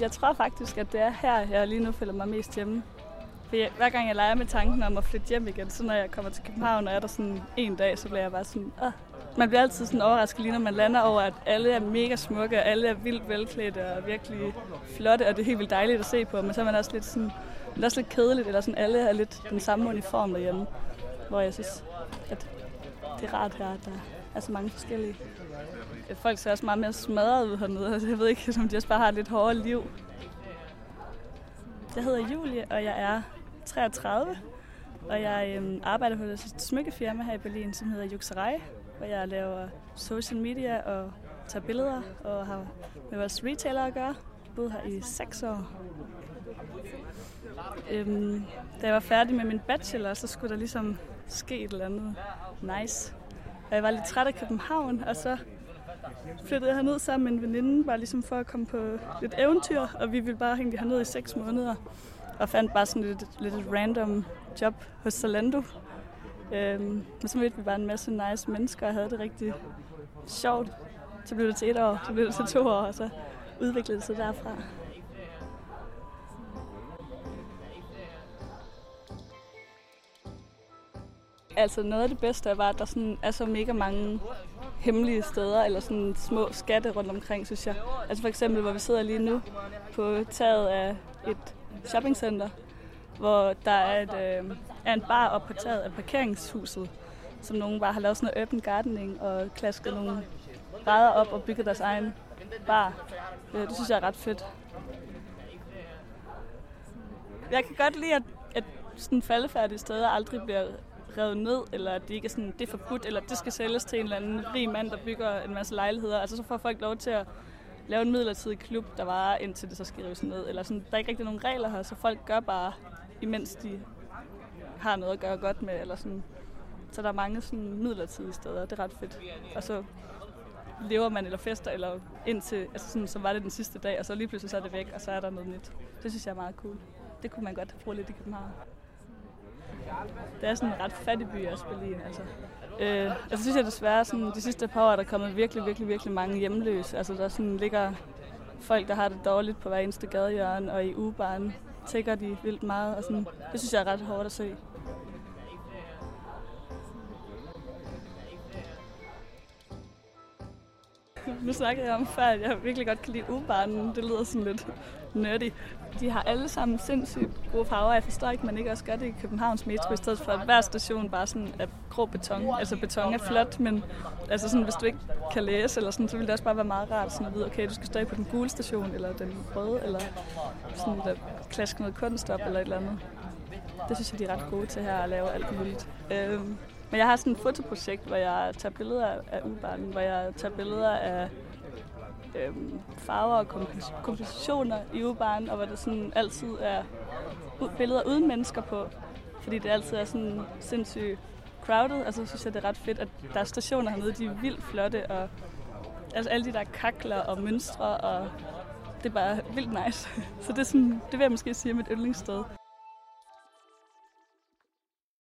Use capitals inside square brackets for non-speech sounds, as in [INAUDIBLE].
Jeg tror faktisk, at det er her, jeg lige nu føler mig mest hjemme. For jeg, hver gang jeg leger med tanken om at flytte hjem igen, så når jeg kommer til København og er der sådan en dag, så bliver jeg bare sådan, Åh. Man bliver altid sådan overrasket lige, når man lander over, at alle er mega smukke, og alle er vildt velklædte og virkelig flotte, og det er helt vildt dejligt at se på. Men så er man også lidt sådan, det er også lidt kedeligt, eller sådan alle har lidt den samme uniform derhjemme. Hvor jeg synes, at det er rart her, at der er så mange forskellige. Folk ser også meget mere smadret ud hernede. Jeg ved ikke, om de også bare har et lidt hårdere liv. Jeg hedder Julie, og jeg er 33. Og jeg øhm, arbejder på et smykkefirma her i Berlin, som hedder Juxerei, hvor jeg laver social media og tager billeder og har med vores retailer at gøre. Jeg boet her i 6 år. Øhm, da jeg var færdig med min bachelor, så skulle der ligesom ske et eller andet nice. Og jeg var lidt træt af København, og så flyttede jeg herned sammen med en veninde, bare ligesom for at komme på lidt eventyr, og vi ville bare hænge herned i seks måneder, og fandt bare sådan lidt, lidt et random job hos Zalando. Øhm, og så mødte vi bare en masse nice mennesker, og havde det rigtig sjovt. Så blev det til et år, så blev det til to år, og så udviklede det sig derfra. Altså noget af det bedste var, at der sådan er så mega mange hemmelige steder, eller sådan små skatte rundt omkring, synes jeg. Altså for eksempel, hvor vi sidder lige nu på taget af et shoppingcenter, hvor der er, et, øh, er en bar op på taget af parkeringshuset, som nogen bare har lavet sådan noget open gardening og klasket nogle brædder op og bygget deres egen bar. Øh, det synes jeg er ret fedt. Jeg kan godt lide, at, at sådan faldefærdige steder aldrig bliver revet ned, eller at det ikke er sådan, det er forbudt, eller det skal sælges til en eller anden rig mand, der bygger en masse lejligheder. Altså så får folk lov til at lave en midlertidig klub, der var indtil det så skal rives ned. Eller sådan, der er ikke rigtig nogen regler her, så folk gør bare, imens de har noget at gøre godt med. Eller sådan. Så der er mange sådan midlertidige steder, det er ret fedt. Og så lever man eller fester, eller indtil, altså sådan, så var det den sidste dag, og så lige pludselig så er det væk, og så er der noget nyt. Det synes jeg er meget cool. Det kunne man godt bruge lidt i København. Det er sådan en ret fattig by også, Berlin. Altså. Øh, altså synes jeg desværre, sådan, de sidste par år er der kommet virkelig, virkelig, virkelig mange hjemløse. Altså der sådan ligger folk, der har det dårligt på hver eneste gadehjørne, og i ugebaren tigger de vildt meget. Og sådan, det synes jeg er ret hårdt at se. Nu snakkede jeg om før, at jeg virkelig godt kan lide ubarnen. Det lyder sådan lidt nerdy. De har alle sammen sindssygt gode farver. Jeg forstår ikke, man ikke også gør det i Københavns metro, i stedet for at hver station bare sådan er grå beton. Altså beton er flot, men altså sådan, hvis du ikke kan læse, eller sådan, så vil det også bare være meget rart sådan at vide, okay, du skal stå på den gule station, eller den røde, eller sådan der klaske noget kunst op, eller et eller andet. Det synes jeg, de er ret gode til her at lave alt muligt. Øhm, men jeg har sådan et fotoprojekt, hvor jeg tager billeder af ubarnen, hvor jeg tager billeder af øhm, farver og kompositioner i ubarnen, og hvor der sådan altid er billeder uden mennesker på, fordi det altid er sådan sindssygt crowded. Altså, synes jeg, det er ret fedt, at der er stationer hernede, de er vildt flotte, og altså alle de der kakler og mønstre, og det er bare vildt nice. [LAUGHS] Så det, er sådan, det vil jeg måske sige er mit yndlingssted.